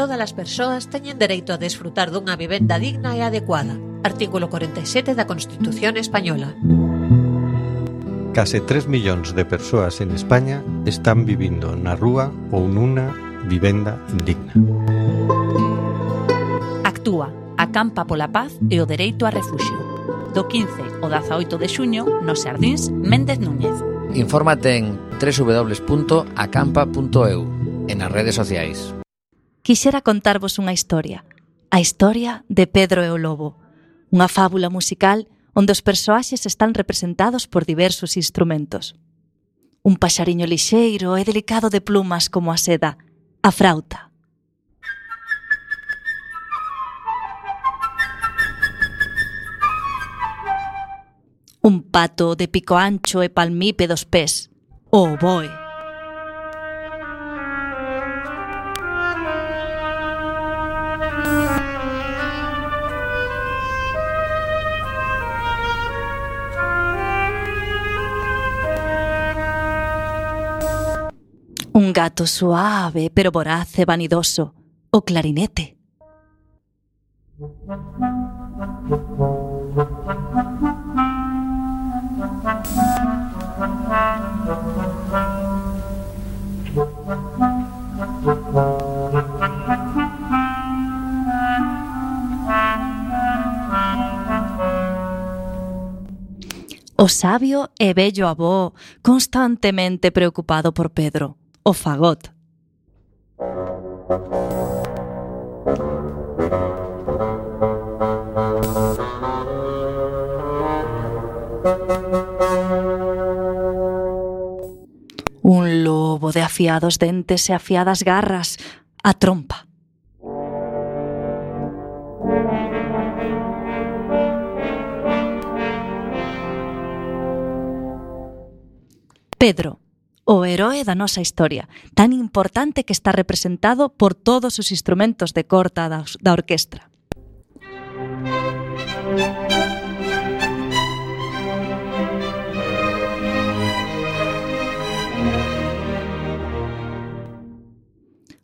todas as persoas teñen dereito a desfrutar dunha vivenda digna e adecuada. Artículo 47 da Constitución Española. Case 3 millóns de persoas en España están vivindo na rúa ou nunha vivenda indigna. Actúa, acampa pola paz e o dereito a refuxio. Do 15 ao 18 de xuño nos Sardins Méndez Núñez. Infórmate en www.acampa.eu e nas redes sociais quixera contarvos unha historia, a historia de Pedro e o Lobo, unha fábula musical onde os persoaxes están representados por diversos instrumentos. Un paxariño lixeiro e delicado de plumas como a seda, a frauta. Un pato de pico ancho e palmípedos pés, o oboe. Un gato suave pero voraz e vanidoso, o clarinete. O sabio e bello avó, constantemente preocupado por Pedro, o fagot. Un lobo de afiados dentes e afiadas garras, a trompa. Pedro, o heroe da nosa historia, tan importante que está representado por todos os instrumentos de corta da, da orquestra.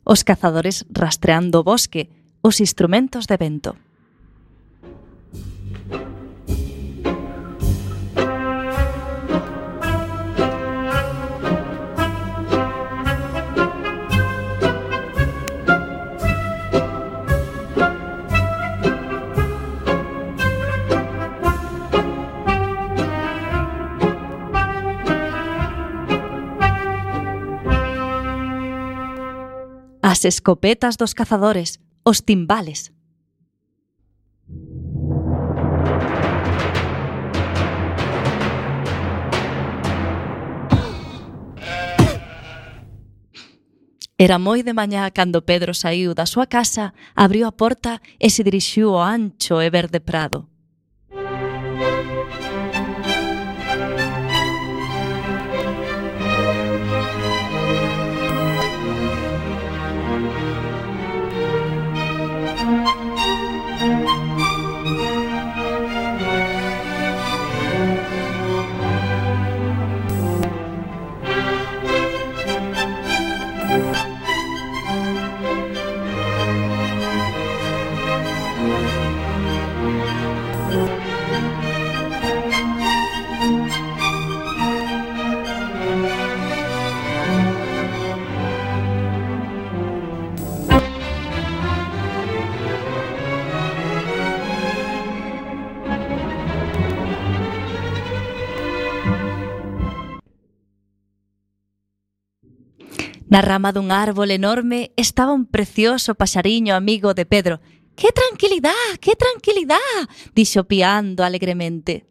Os cazadores rastreando o bosque, os instrumentos de vento. as escopetas dos cazadores, os timbales. Era moi de mañá cando Pedro saiu da súa casa, abriu a porta e se dirixiu ao ancho e verde prado. Na rama dun árbol enorme estaba un precioso paxariño amigo de Pedro. ¡Qué tranquilidad! ¡Qué tranquilidad! dixo piando alegremente.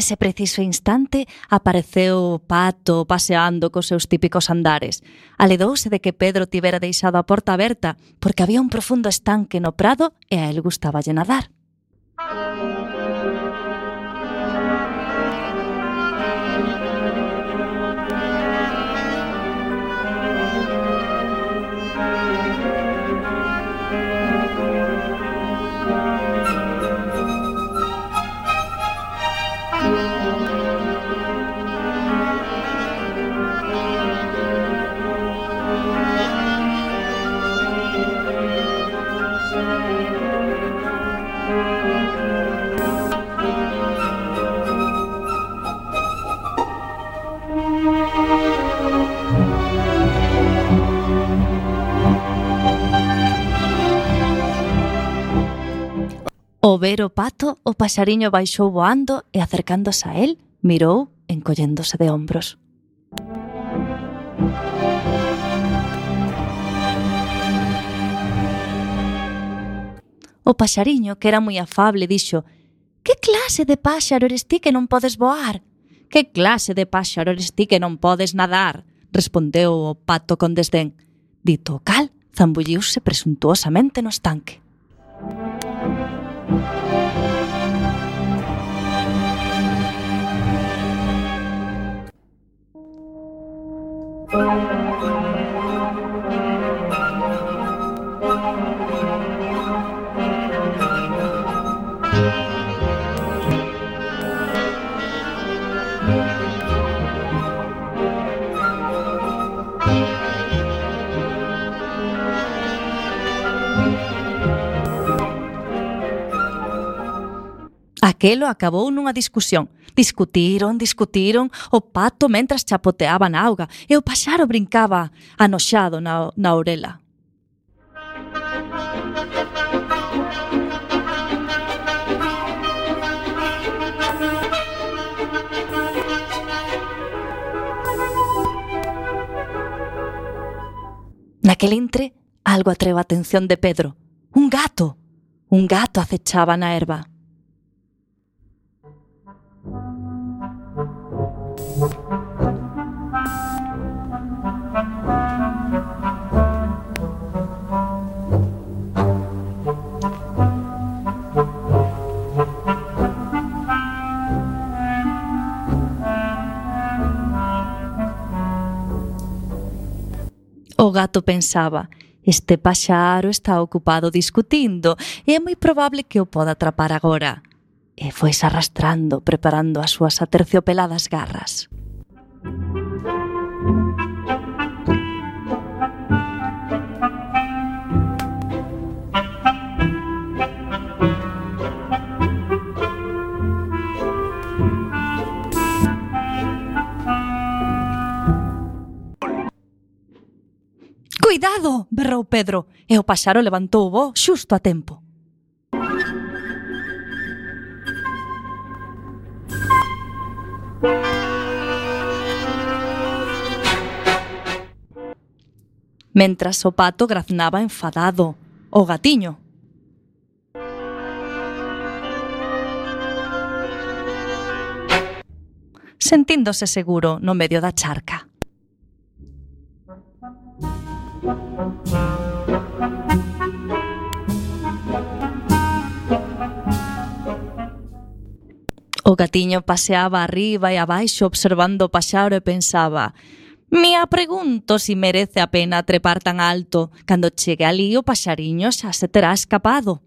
nese preciso instante apareceu o pato paseando cos seus típicos andares. Aledouse de que Pedro tivera deixado a porta aberta porque había un profundo estanque no prado e a él gustaba nadar. O ver o pato, o paxariño baixou voando e acercándose a el, mirou encolléndose de hombros. O paxariño, que era moi afable, dixo «Que clase de páxaro eres ti que non podes voar? Que clase de páxaro eres ti que non podes nadar?» respondeu o pato con desdén. Dito o cal, zambulliuse presuntuosamente no estanque. Música Aquelo acabou nunha discusión. Discutiron, discutiron, o pato mentras chapoteaba na auga e o paxaro brincaba anoxado na, na orela. Naquel entre, algo atreva a atención de Pedro. Un gato. Un gato acechaba na erva. O gato pensaba, este paxaro está ocupado discutindo e é moi probable que o poda atrapar agora e foise arrastrando preparando as súas aterciopeladas garras. Cuidado! berrou Pedro, e o paxaro levantou o voo xusto a tempo. Mentras o pato graznaba enfadado, o gatiño. Sentíndose seguro no medio da charca. O gatiño paseaba arriba e abaixo observando o paxaro e pensaba Me apregunto si merece a pena trepar tan alto. Cando chegue ali o paxariño xa se terá escapado.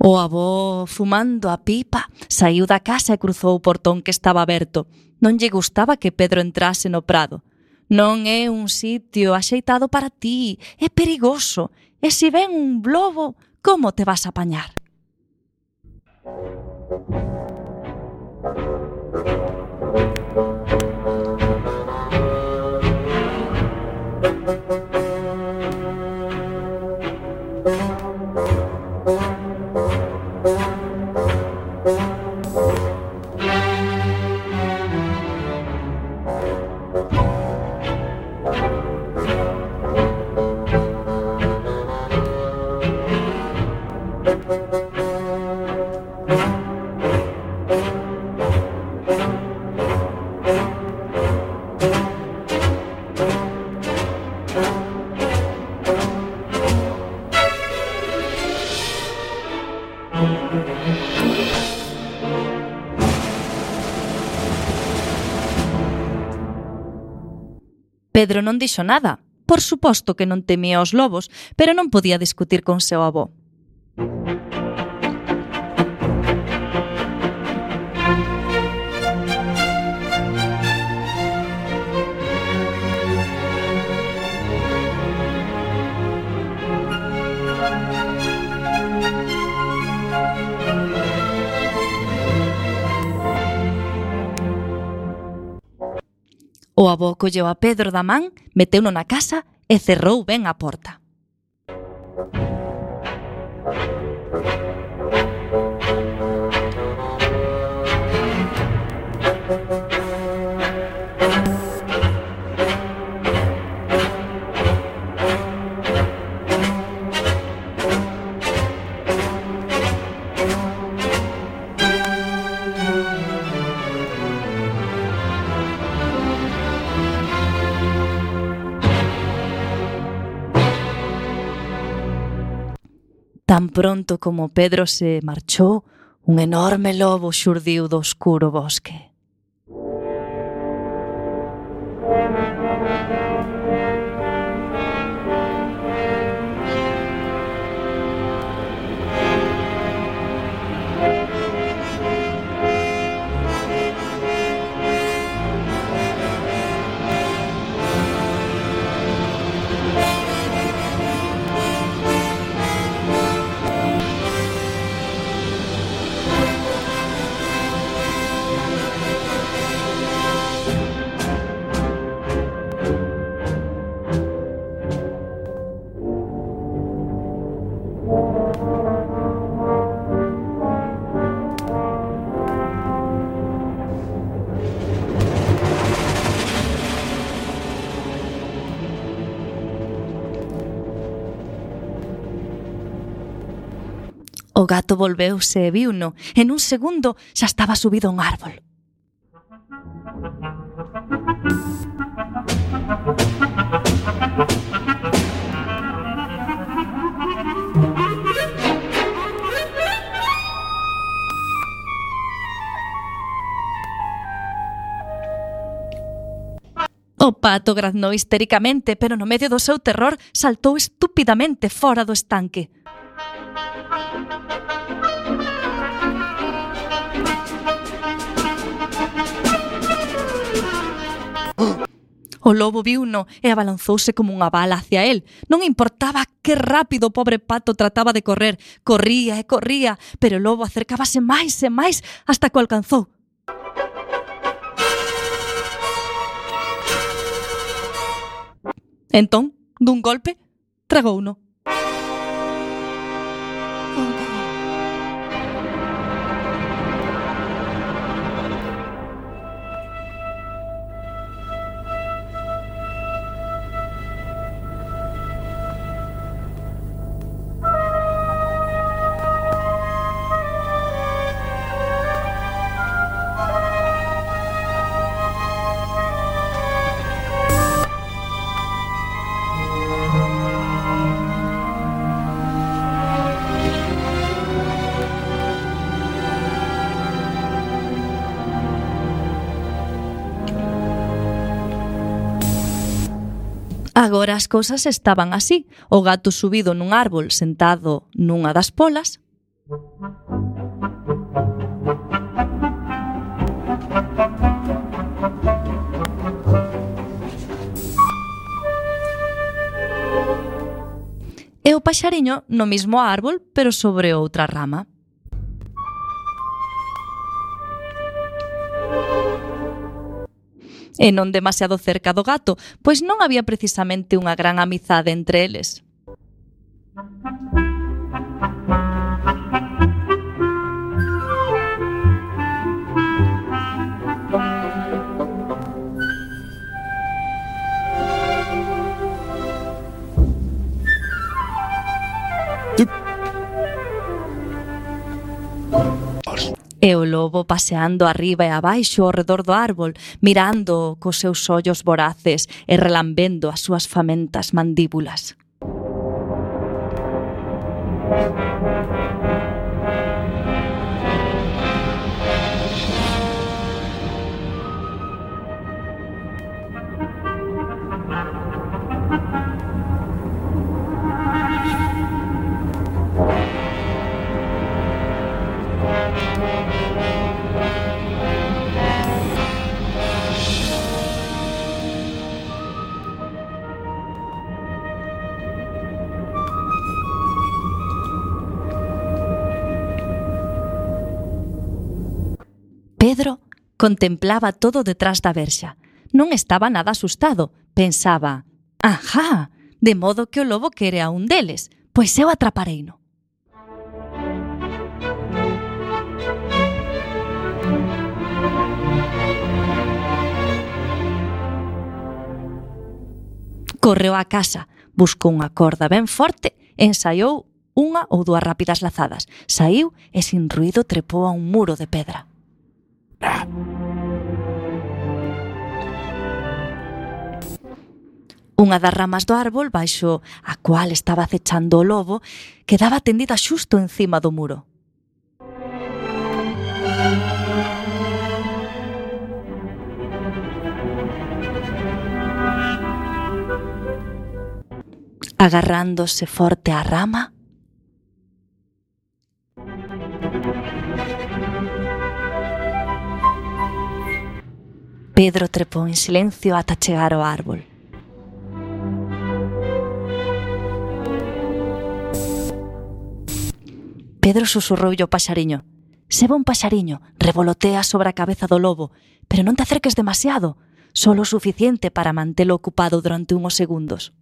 O avó, fumando a pipa, saiu da casa e cruzou o portón que estaba aberto. Non lle gustaba que Pedro entrase no prado. Non é un sitio axeitado para ti, é perigoso. E se ven un lobo, como te vas a apañar? pero non dixo nada. Por suposto que non temía os lobos, pero non podía discutir con seu avó. O avó colleu a Pedro da man, meteuno na casa e cerrou ben a porta. Thank you. pronto como Pedro se marchou, un enorme lobo xurdiu do oscuro bosque. O gato volveuse e viuno, en un segundo xa estaba subido a un árbol. O pato graznou histéricamente, pero no medio do seu terror saltou estúpidamente fora do estanque. O lobo viuno e abalanzouse como unha bala hacia él. Non importaba que rápido o pobre pato trataba de correr. Corría e corría, pero o lobo acercábase máis e máis hasta que o alcanzou. Entón, dun golpe, tragouno. Agora as cousas estaban así. O gato subido nun árbol sentado nunha das polas. E o paxariño no mismo árbol, pero sobre outra rama. e non demasiado cerca do gato, pois non había precisamente unha gran amizade entre eles. Thank you. e o lobo paseando arriba e abaixo ao redor do árbol, mirando cos seus ollos voraces e relambendo as súas famentas mandíbulas. contemplaba todo detrás da verxa. Non estaba nada asustado. Pensaba, ajá, de modo que o lobo quere a un deles, pois eu atrapareino. Correu á casa, buscou unha corda ben forte e ensaiou unha ou dúas rápidas lazadas. Saiu e sin ruido trepou a un muro de pedra. Unha das ramas do árbol baixo a cual estaba acechando o lobo quedaba tendida xusto encima do muro. Agarrándose forte á rama, Pedro trepou en silencio ata chegar ao árbol. Pedro susurroulle o paxariño. Seba un paxariño, revolotea sobre a cabeza do lobo, pero non te acerques demasiado, solo o suficiente para mantelo ocupado durante unhos segundos.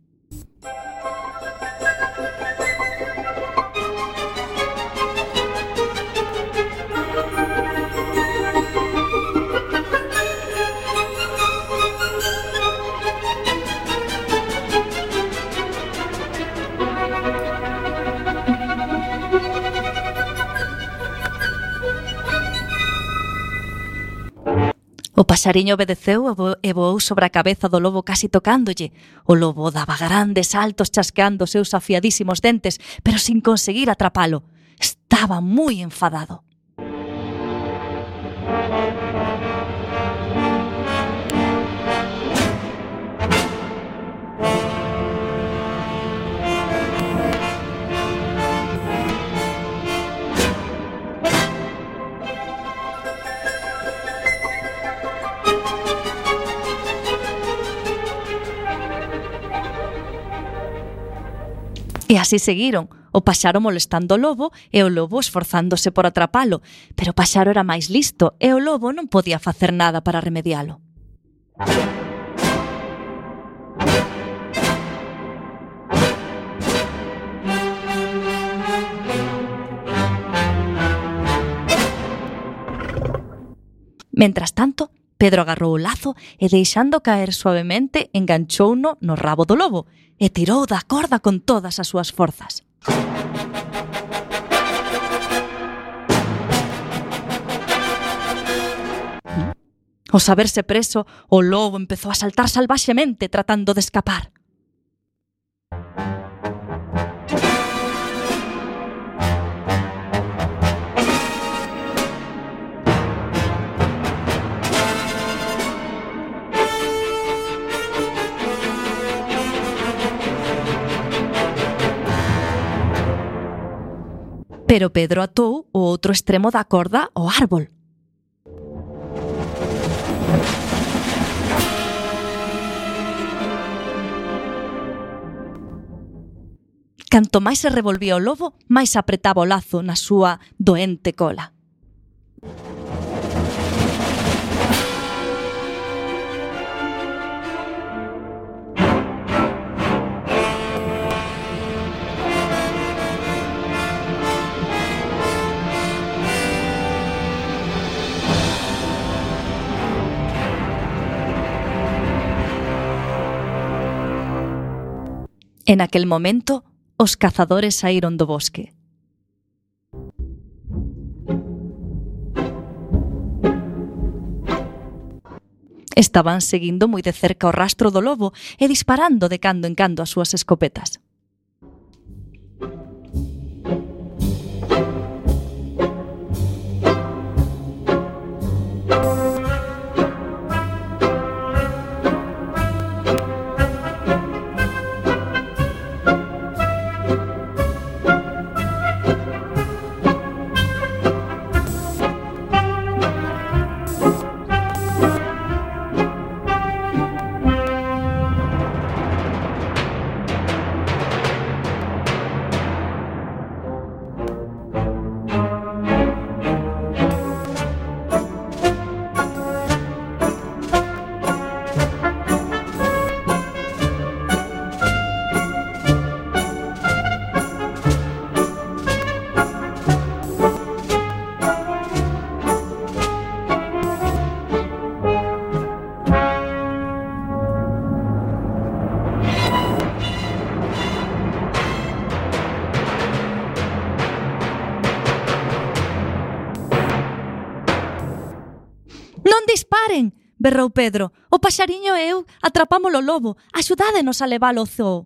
O pasariño obedeceu e voou sobre a cabeza do lobo casi tocándolle. O lobo daba grandes saltos chasqueando seus afiadísimos dentes, pero sin conseguir atrapalo. Estaba moi enfadado. E así seguiron, o paxaro molestando o lobo e o lobo esforzándose por atrapalo, pero o paxaro era máis listo e o lobo non podía facer nada para remedialo. Mentras tanto, Pedro agarrou o lazo e deixando caer suavemente enganchouno no rabo do lobo e tirou da corda con todas as súas forzas. Ao saberse preso, o lobo empezou a saltar salvaxemente tratando de escapar. Pero Pedro atou o outro extremo da corda ao árbol. Canto máis se revolvía o lobo, máis apretaba o lazo na súa doente cola. En aquel momento, os cazadores saíron do bosque. Estaban seguindo moi de cerca o rastro do lobo e disparando de cando en cando as súas escopetas. berrou Pedro. O paxariño e eu atrapámolo lobo. Axudádenos a leválo ao zoo.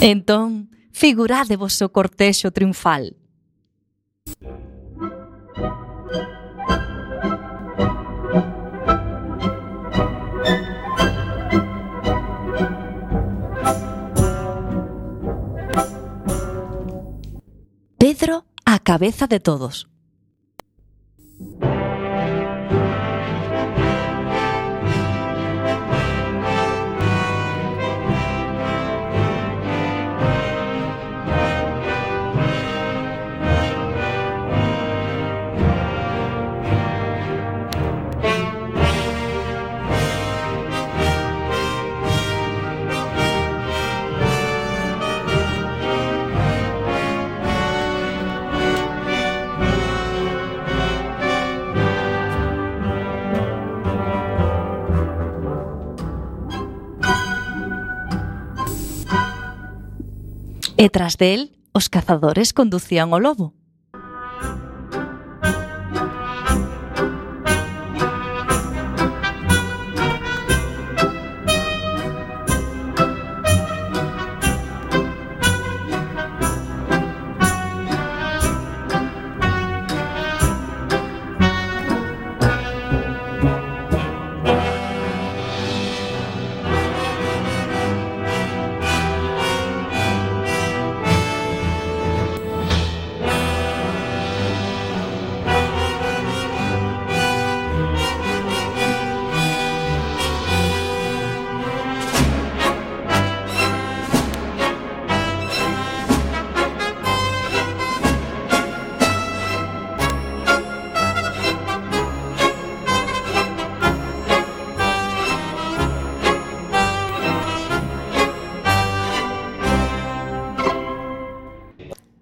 Entón, figurade vos o cortexo triunfal. Pedro a cabeza de todos. E tras del, os cazadores conducían o lobo.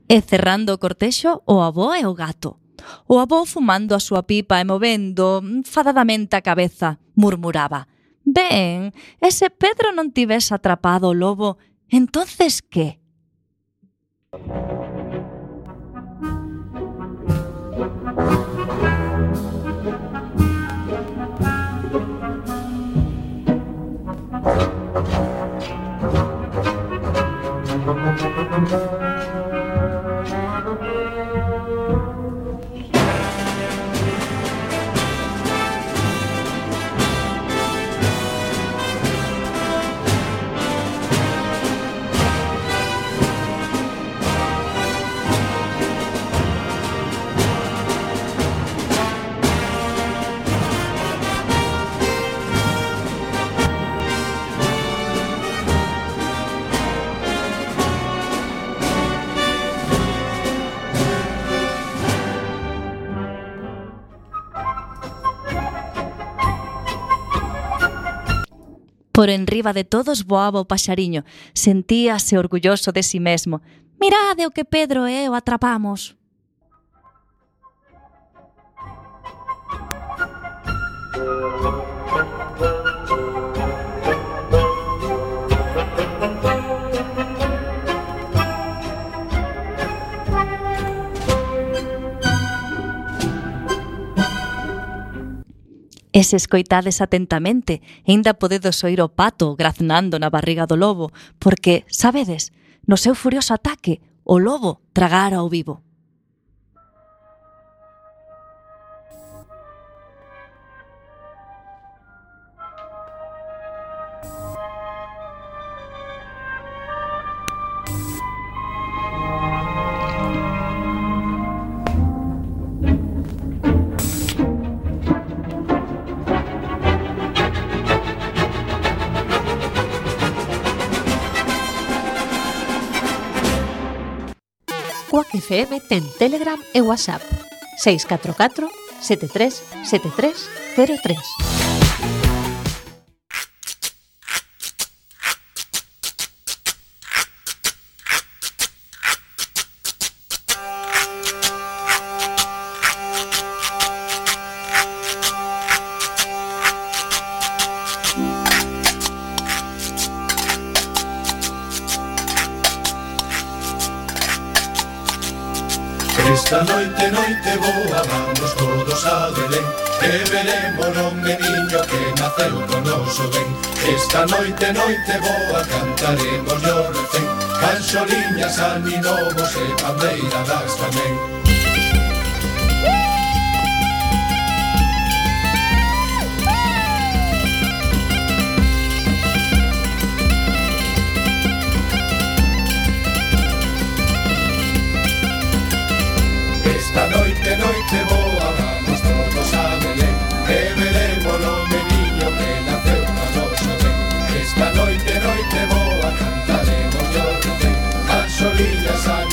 E cerrando o cortexo, o avó e o gato. O avó fumando a súa pipa e movendo fadadamente a cabeza, murmuraba. Ben, ese Pedro non tivese atrapado o lobo, entonces que? Thank Por enriba de todos voaba o paxariño, sentíase orgulloso de si mesmo. Mirade o que Pedro e eu atrapamos. E se escoitades atentamente, aínda podedes oír o pato graznando na barriga do lobo, porque, sabedes, no seu furioso ataque, o lobo tragara ao vivo. FM ten Telegram e WhatsApp 644 73 7303. Esta noite, noite boa, cantaremos yo recén Canxoliñas, aninovos e pandeiradas tamén. Esta noite, noite boa, vamos todos a Belén. E veremos no meniño que na Esta noite, noite boa, cantaremos yo, as orillas a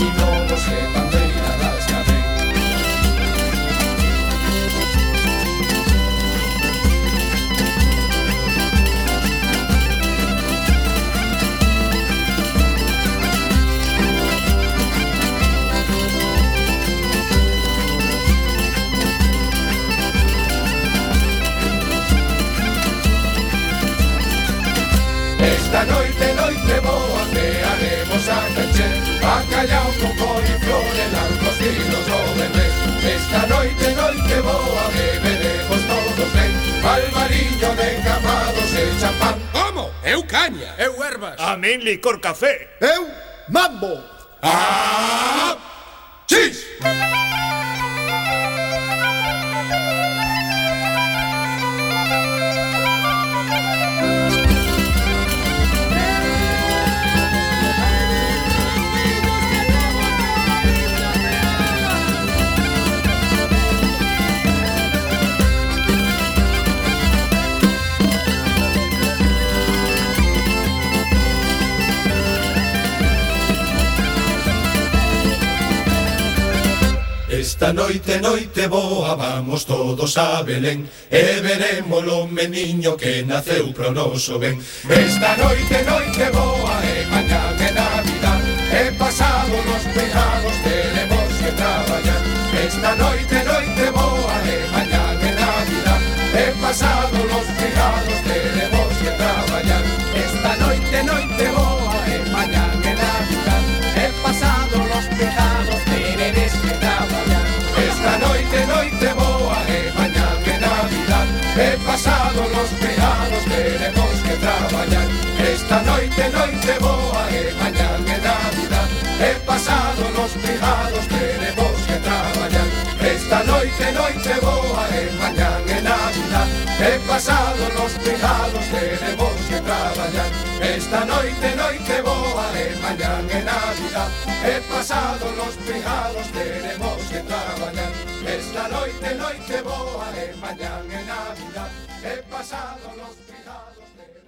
arreche Bacallao con coliflor e langostinos o vendés Esta noite, noite boa, beberemos todos ben Palmariño de capados e champán Como? Eu caña Eu ervas A min licor café Eu mambo Ah! Cheese! Esta noite, noite boa, vamos todos a Belén. E veremos o meniño que naceu pro noso ben. Esta noite, noite boa, e mañá de Navidad. E pasado nos pejados teremos que traballar. Esta noite, noite boa, e mañá de Navidad. E pasado nos pejados teremos que traballar. Esta noite, noite boa pasado nos peados teremos que traballar Esta noite, noite boa e mañá é Navidad E pasado nos peados teremos que traballar Esta noite, noite boa e mañá é Navidad E pasado nos peados teremos que traballar Esta noite, noite boa e mañá é Navidad E pasado nos peados teremos que de noite boa, e mañana en Navidad, he pasado los cuidados de...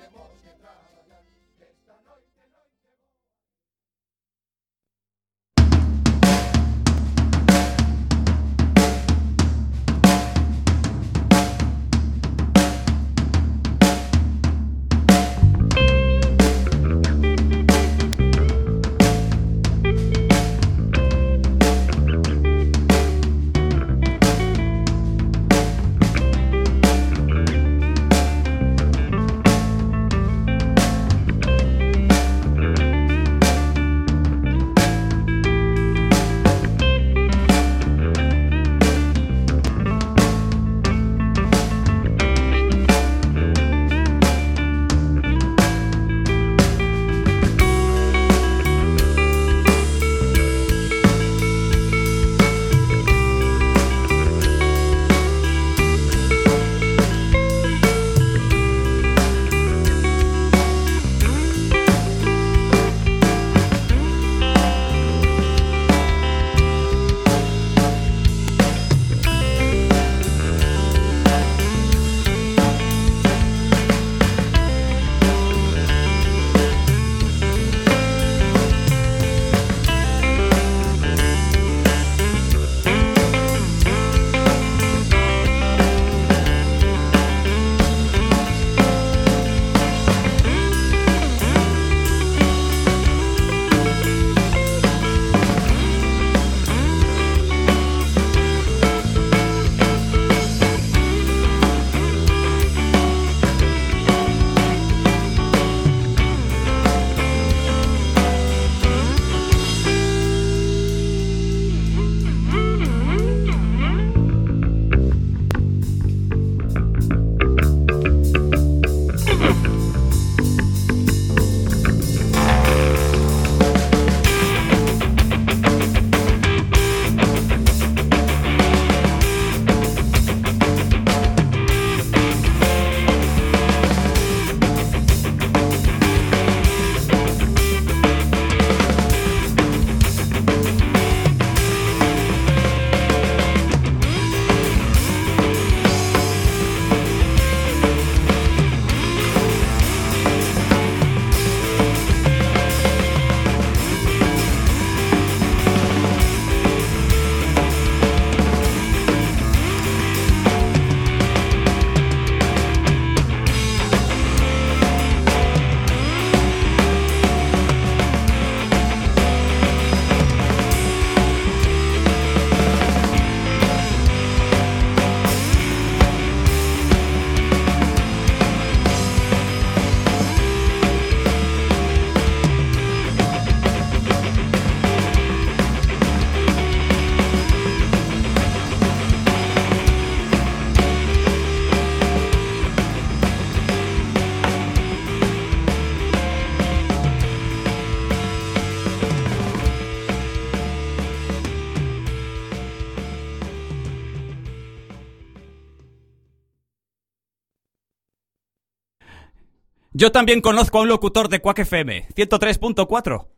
Yo también conozco a un locutor de Quack FM, 103.4.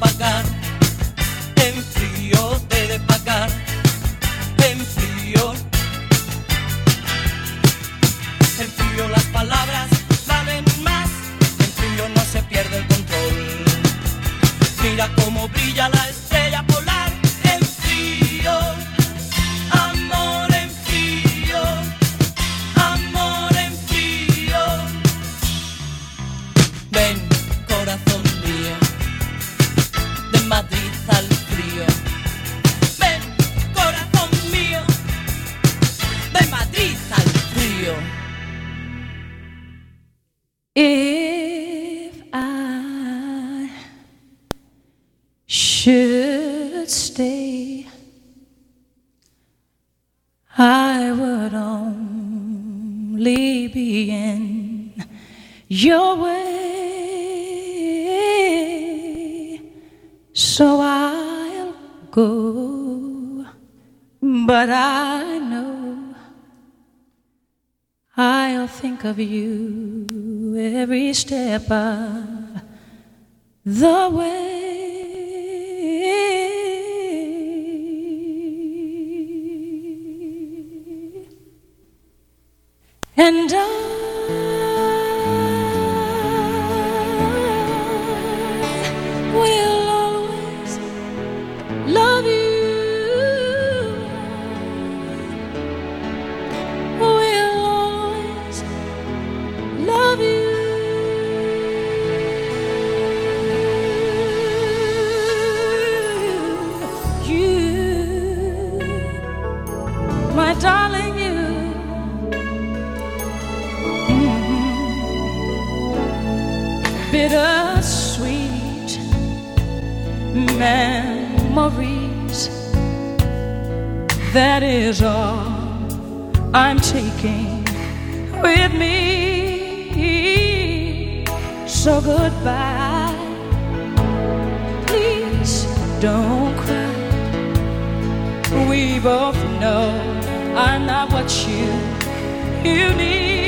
pagano your way. So I'll go, but I know I'll think of you every step of the way. And I will. That is all I'm taking with me. So goodbye. Please don't cry. We both know I'm not what you you need.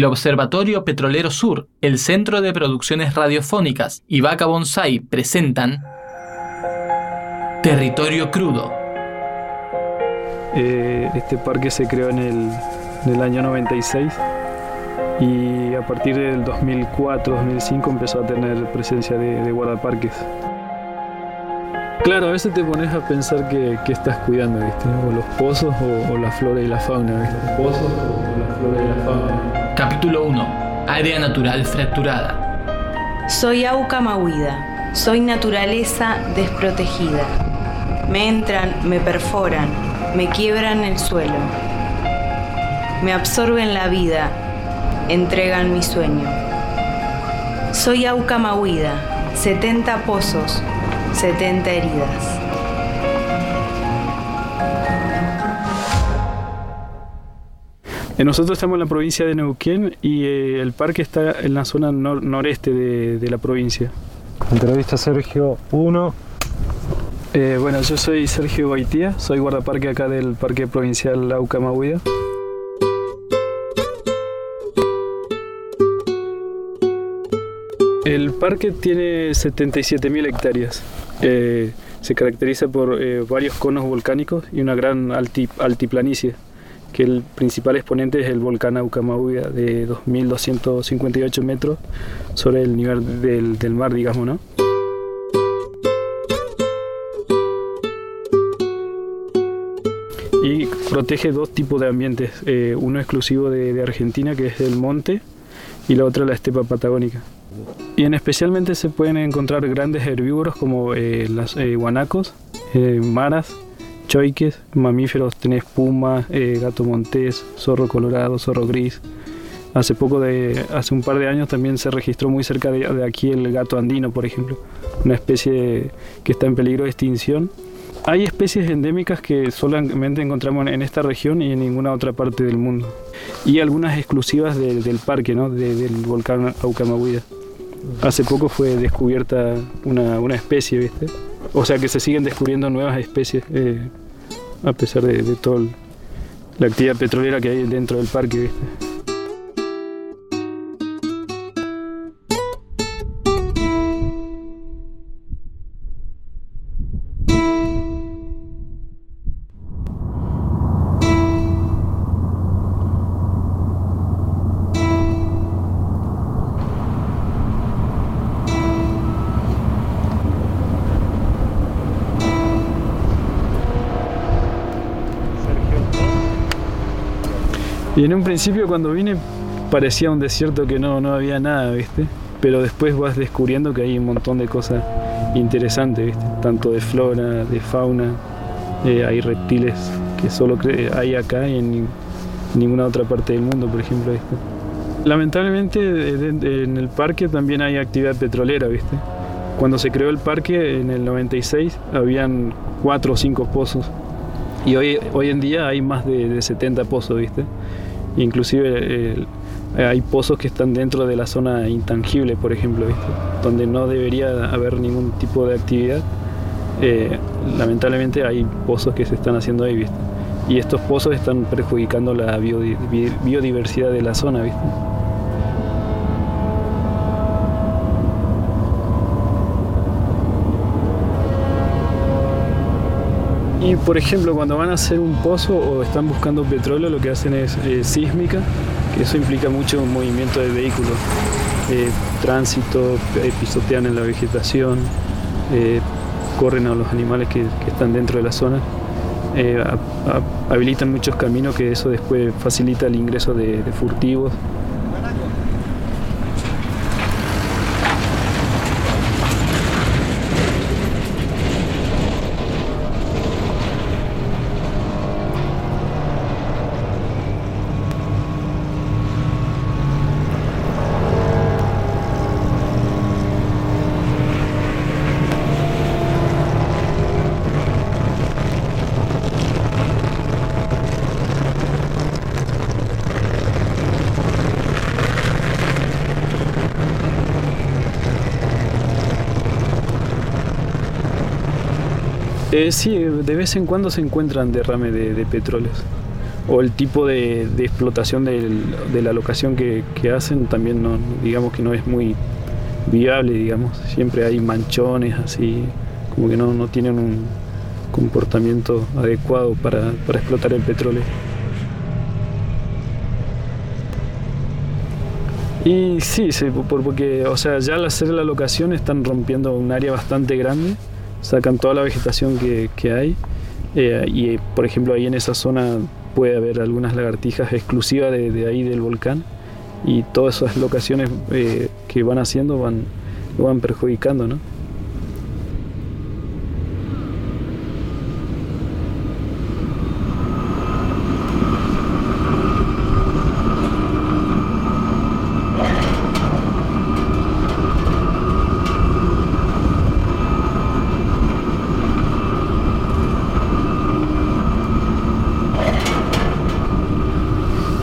El Observatorio Petrolero Sur, el Centro de Producciones Radiofónicas y Vaca Bonsai presentan Territorio Crudo. Eh, este parque se creó en el, en el año 96 y a partir del 2004-2005 empezó a tener presencia de, de guardaparques. Claro, a veces te pones a pensar que, que estás cuidando, ¿viste? O los pozos o, o la flora y la fauna, ¿viste? Los pozos o la flora y la fauna. Capítulo 1. Área natural fracturada. Soy Auca Mahuida, soy naturaleza desprotegida. Me entran, me perforan, me quiebran el suelo. Me absorben la vida, entregan mi sueño. Soy Auca Mahuida, 70 pozos, 70 heridas. Nosotros estamos en la provincia de Neuquén y eh, el parque está en la zona nor- noreste de, de la provincia. Entrevista Sergio 1. Eh, bueno, yo soy Sergio Goitía, soy guardaparque acá del Parque Provincial Lauca Mahuida. El parque tiene 77.000 hectáreas. Eh, se caracteriza por eh, varios conos volcánicos y una gran alti- altiplanicie, que el principal exponente es el volcán Aucamahuida de 2.258 metros sobre el nivel del, del mar, digamos, ¿no? y protege dos tipos de ambientes, eh, uno exclusivo de, Argentina que es el monte y la otra la estepa patagónica. Y en especialmente se pueden encontrar grandes herbívoros como eh, las eh, guanacos, eh, maras, choiques, mamíferos, tenés puma, eh, gato montés, zorro colorado, zorro gris. Hace poco de, hace un par de años también se registró muy cerca de, aquí el gato andino, por ejemplo, una especie que está en peligro de extinción hay especies endémicas que solamente encontramos en esta región y en ninguna otra parte del mundo. Y algunas exclusivas de- del parque, ¿no? De- del volcán Aucamahuida. Hace poco fue descubierta una, una especie, ¿viste? O sea que se siguen descubriendo nuevas especies eh, a pesar de, de toda la actividad petrolera que hay dentro del parque. Y en un principio cuando vine parecía un desierto que no, no había nada, ¿viste? Pero después vas descubriendo que hay un montón de cosas interesantes, ¿viste? Tanto de flora, de fauna, eh, hay reptiles que solo hay acá y en ni- ninguna otra parte del mundo, por ejemplo, ¿viste? Lamentablemente de- en el parque también hay actividad petrolera, ¿viste? Cuando se creó el parque en el 96 habían cuatro o cinco pozos y hoy, hoy en día hay más de, de 70 pozos, ¿viste? Inclusive el- hay pozos que están dentro de la zona intangible, por ejemplo. Donde no debería haber ningún tipo de actividad. Eh, lamentablemente hay pozos que se están haciendo ahí, ¿viste? Y estos pozos están perjudicando la biodi- bi- biodiversidad de la zona, ¿viste? Y por ejemplo, cuando van a hacer un pozo o están buscando petróleo, lo que hacen es eh, sísmica, que eso implica mucho movimiento de vehículos, eh, tránsito, eh, pisotean en la vegetación, corren a los animales que, que están dentro de la zona, habilitan muchos caminos que eso después facilita el ingreso de furtivos. Eh, sí, de vez en cuando se encuentran derrame de, de petróleos. O el tipo de, explotación de la locación que, hacen también no, digamos que no es muy viable, digamos. Siempre hay manchones así, como que no, no tienen un comportamiento adecuado para, explotar el petróleo. Y sí, sí, por- porque, o sea, ya al hacer la locación están rompiendo un área bastante grande, sacan toda la vegetación que, que hay, eh, y por ejemplo ahí en esa zona puede haber algunas lagartijas exclusivas de, de ahí del volcán, y todas esas locaciones eh, que van haciendo van, lo van perjudicando, ¿no?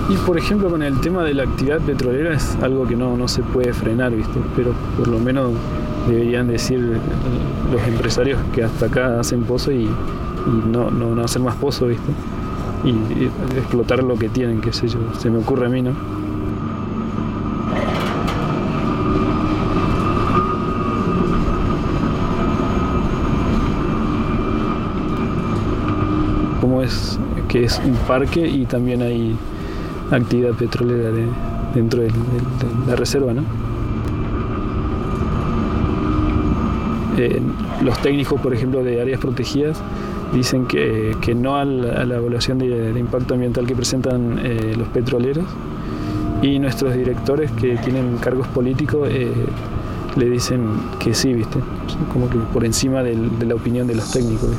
Y por ejemplo con el tema de la actividad petrolera es algo que no, no se puede frenar, ¿viste? Pero por lo menos deberían decir los empresarios que hasta acá hacen pozo y, y no, no, no hacer más pozo, ¿viste? Y, y explotar lo que tienen, qué sé yo, se me ocurre a mí, ¿no? Como es que es un parque y también hay actividad petrolera de- dentro de la reserva, ¿no? Eh, los técnicos, por ejemplo, de áreas protegidas dicen que, que no al- a la evaluación de, impacto ambiental que presentan eh, los petroleros y nuestros directores que tienen cargos políticos eh, le dicen que sí, ¿viste? Como que por encima del- de la opinión de los técnicos.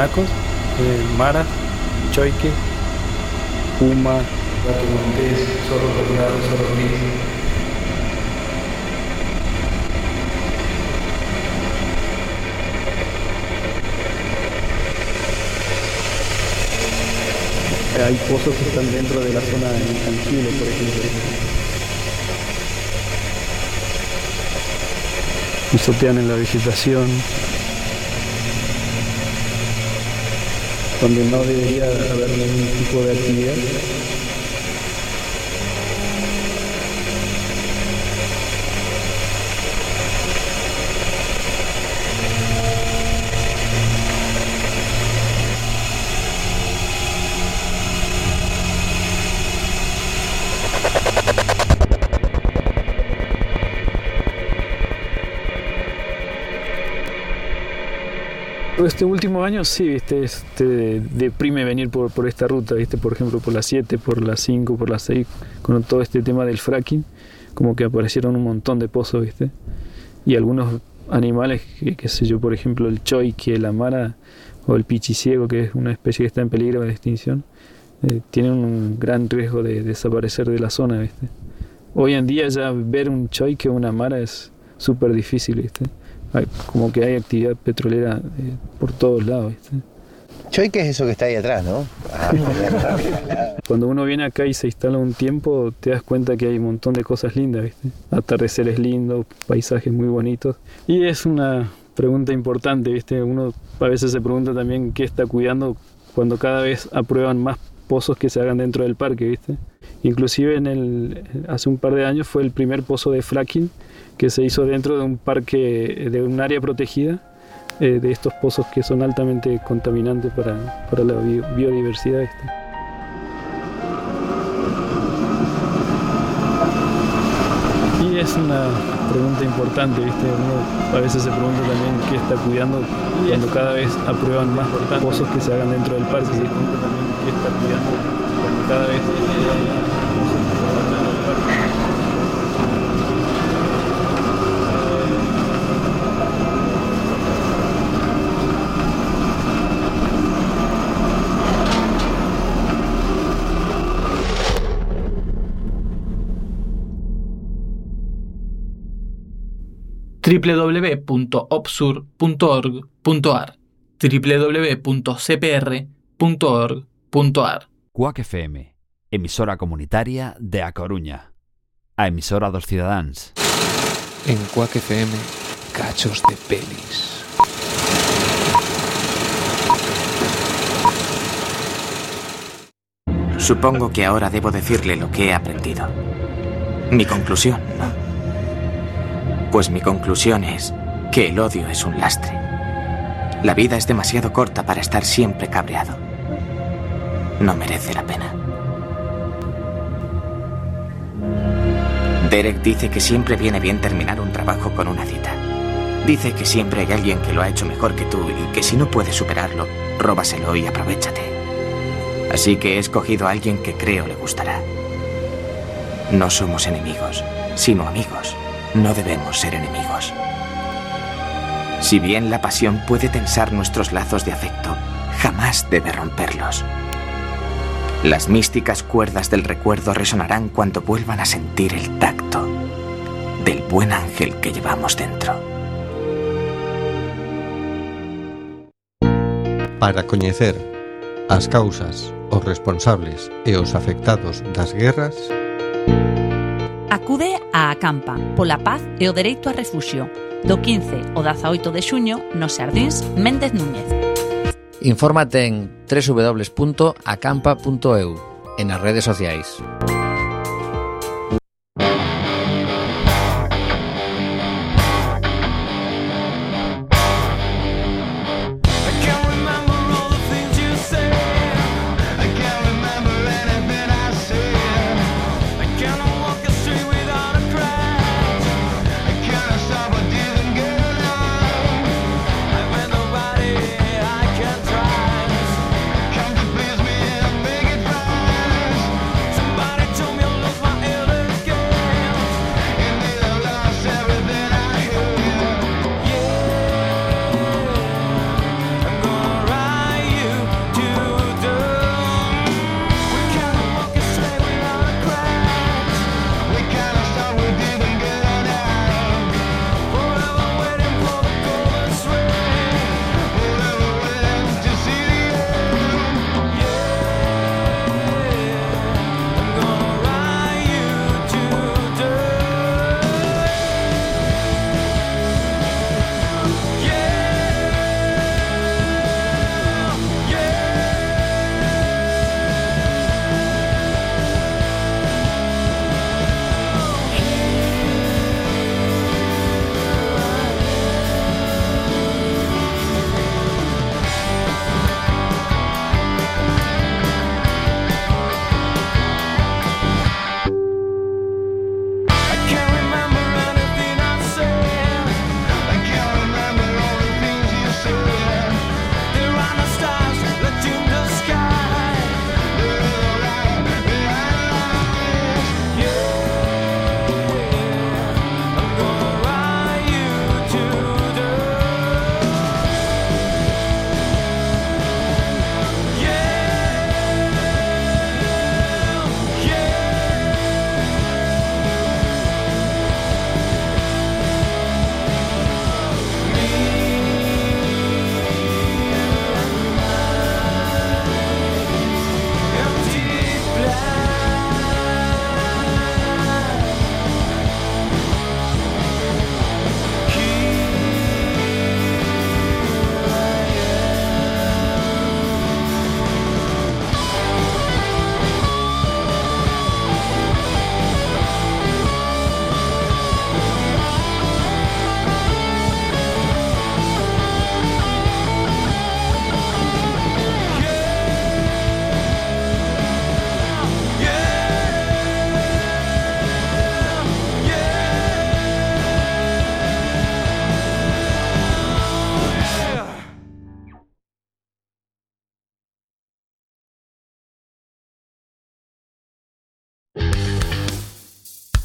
Guanacos, eh, Mara, Choique, Puma, Gato Montés, Zorro Colorado, Zorro Gris. Hay pozos que están dentro de la zona intangible, por ejemplo. Pisotean en la vegetación. Donde no debería haber ningún tipo de actividad. Este último año sí, viste, este, deprime venir por, por esta ruta, viste, por ejemplo, por la 7, por la 5, por la 6, con todo este tema del fracking, como que aparecieron un montón de pozos, viste, y algunos animales, que, qué sé yo, por ejemplo, el choique, la mara o el pichiciego, que es una especie que está en peligro de extinción, eh, tienen un gran riesgo de desaparecer de la zona, viste. Hoy en día ya ver un choique o una mara es súper difícil, viste hay, como que hay actividad petrolera eh, por todos lados. ¿viste? Choy, ¿qué es eso que está ahí atrás, no? Ah, Cuando uno viene acá y se instala un tiempo, te das cuenta que hay un montón de cosas lindas, ¿viste? Atardeceres lindos, paisajes muy bonitos. Y es una pregunta importante, ¿viste? Uno a veces se pregunta también qué está cuidando cuando cada vez aprueban más pozos que se hagan dentro del parque, ¿viste? Inclusive en el, hace un par de años fue el primer pozo de fracking que se hizo dentro de un parque, de un área protegida, eh, de estos pozos que son altamente contaminantes para, para la bio, biodiversidad. Este. Y es una pregunta importante, ¿viste? Uno a veces se pregunta también qué está cuidando cuando cada vez aprueban más pozos que se hagan dentro del parque. Pregunta también qué está cuidando aprueban más pozos que se hagan dentro del parque. www.opsur.org.ar www.cpr.org.ar Cuac FM, emisora comunitaria de A Coruña. A emisora dos cidadáns. En Cuac FM, cachos de pelis. Supongo que ahora debo decirle lo que he aprendido. Mi conclusión, ¿no? Pues mi conclusión es que el odio es un lastre. La vida es demasiado corta para estar siempre cabreado. No merece la pena. Derek dice que siempre viene bien terminar un trabajo con una cita. Dice que siempre hay alguien que lo ha hecho mejor que tú y que si no puedes superarlo, róbaselo y aprovechate. Así que he escogido a alguien que creo le gustará. No somos enemigos, sino amigos. No debemos ser enemigos. Si bien la pasión puede tensar nuestros lazos de afecto, jamás debe romperlos. Las místicas cuerdas del recuerdo resonarán cuando vuelvan a sentir el tacto del buen ángel que llevamos dentro. Para coñecer as causas, os responsables e os afectados das guerras, Acude a Acampa pola paz e o dereito a refuxio do 15 ao 18 de xuño nos Sardins Méndez Núñez. Infórmate en www.acampa.eu e nas redes sociais.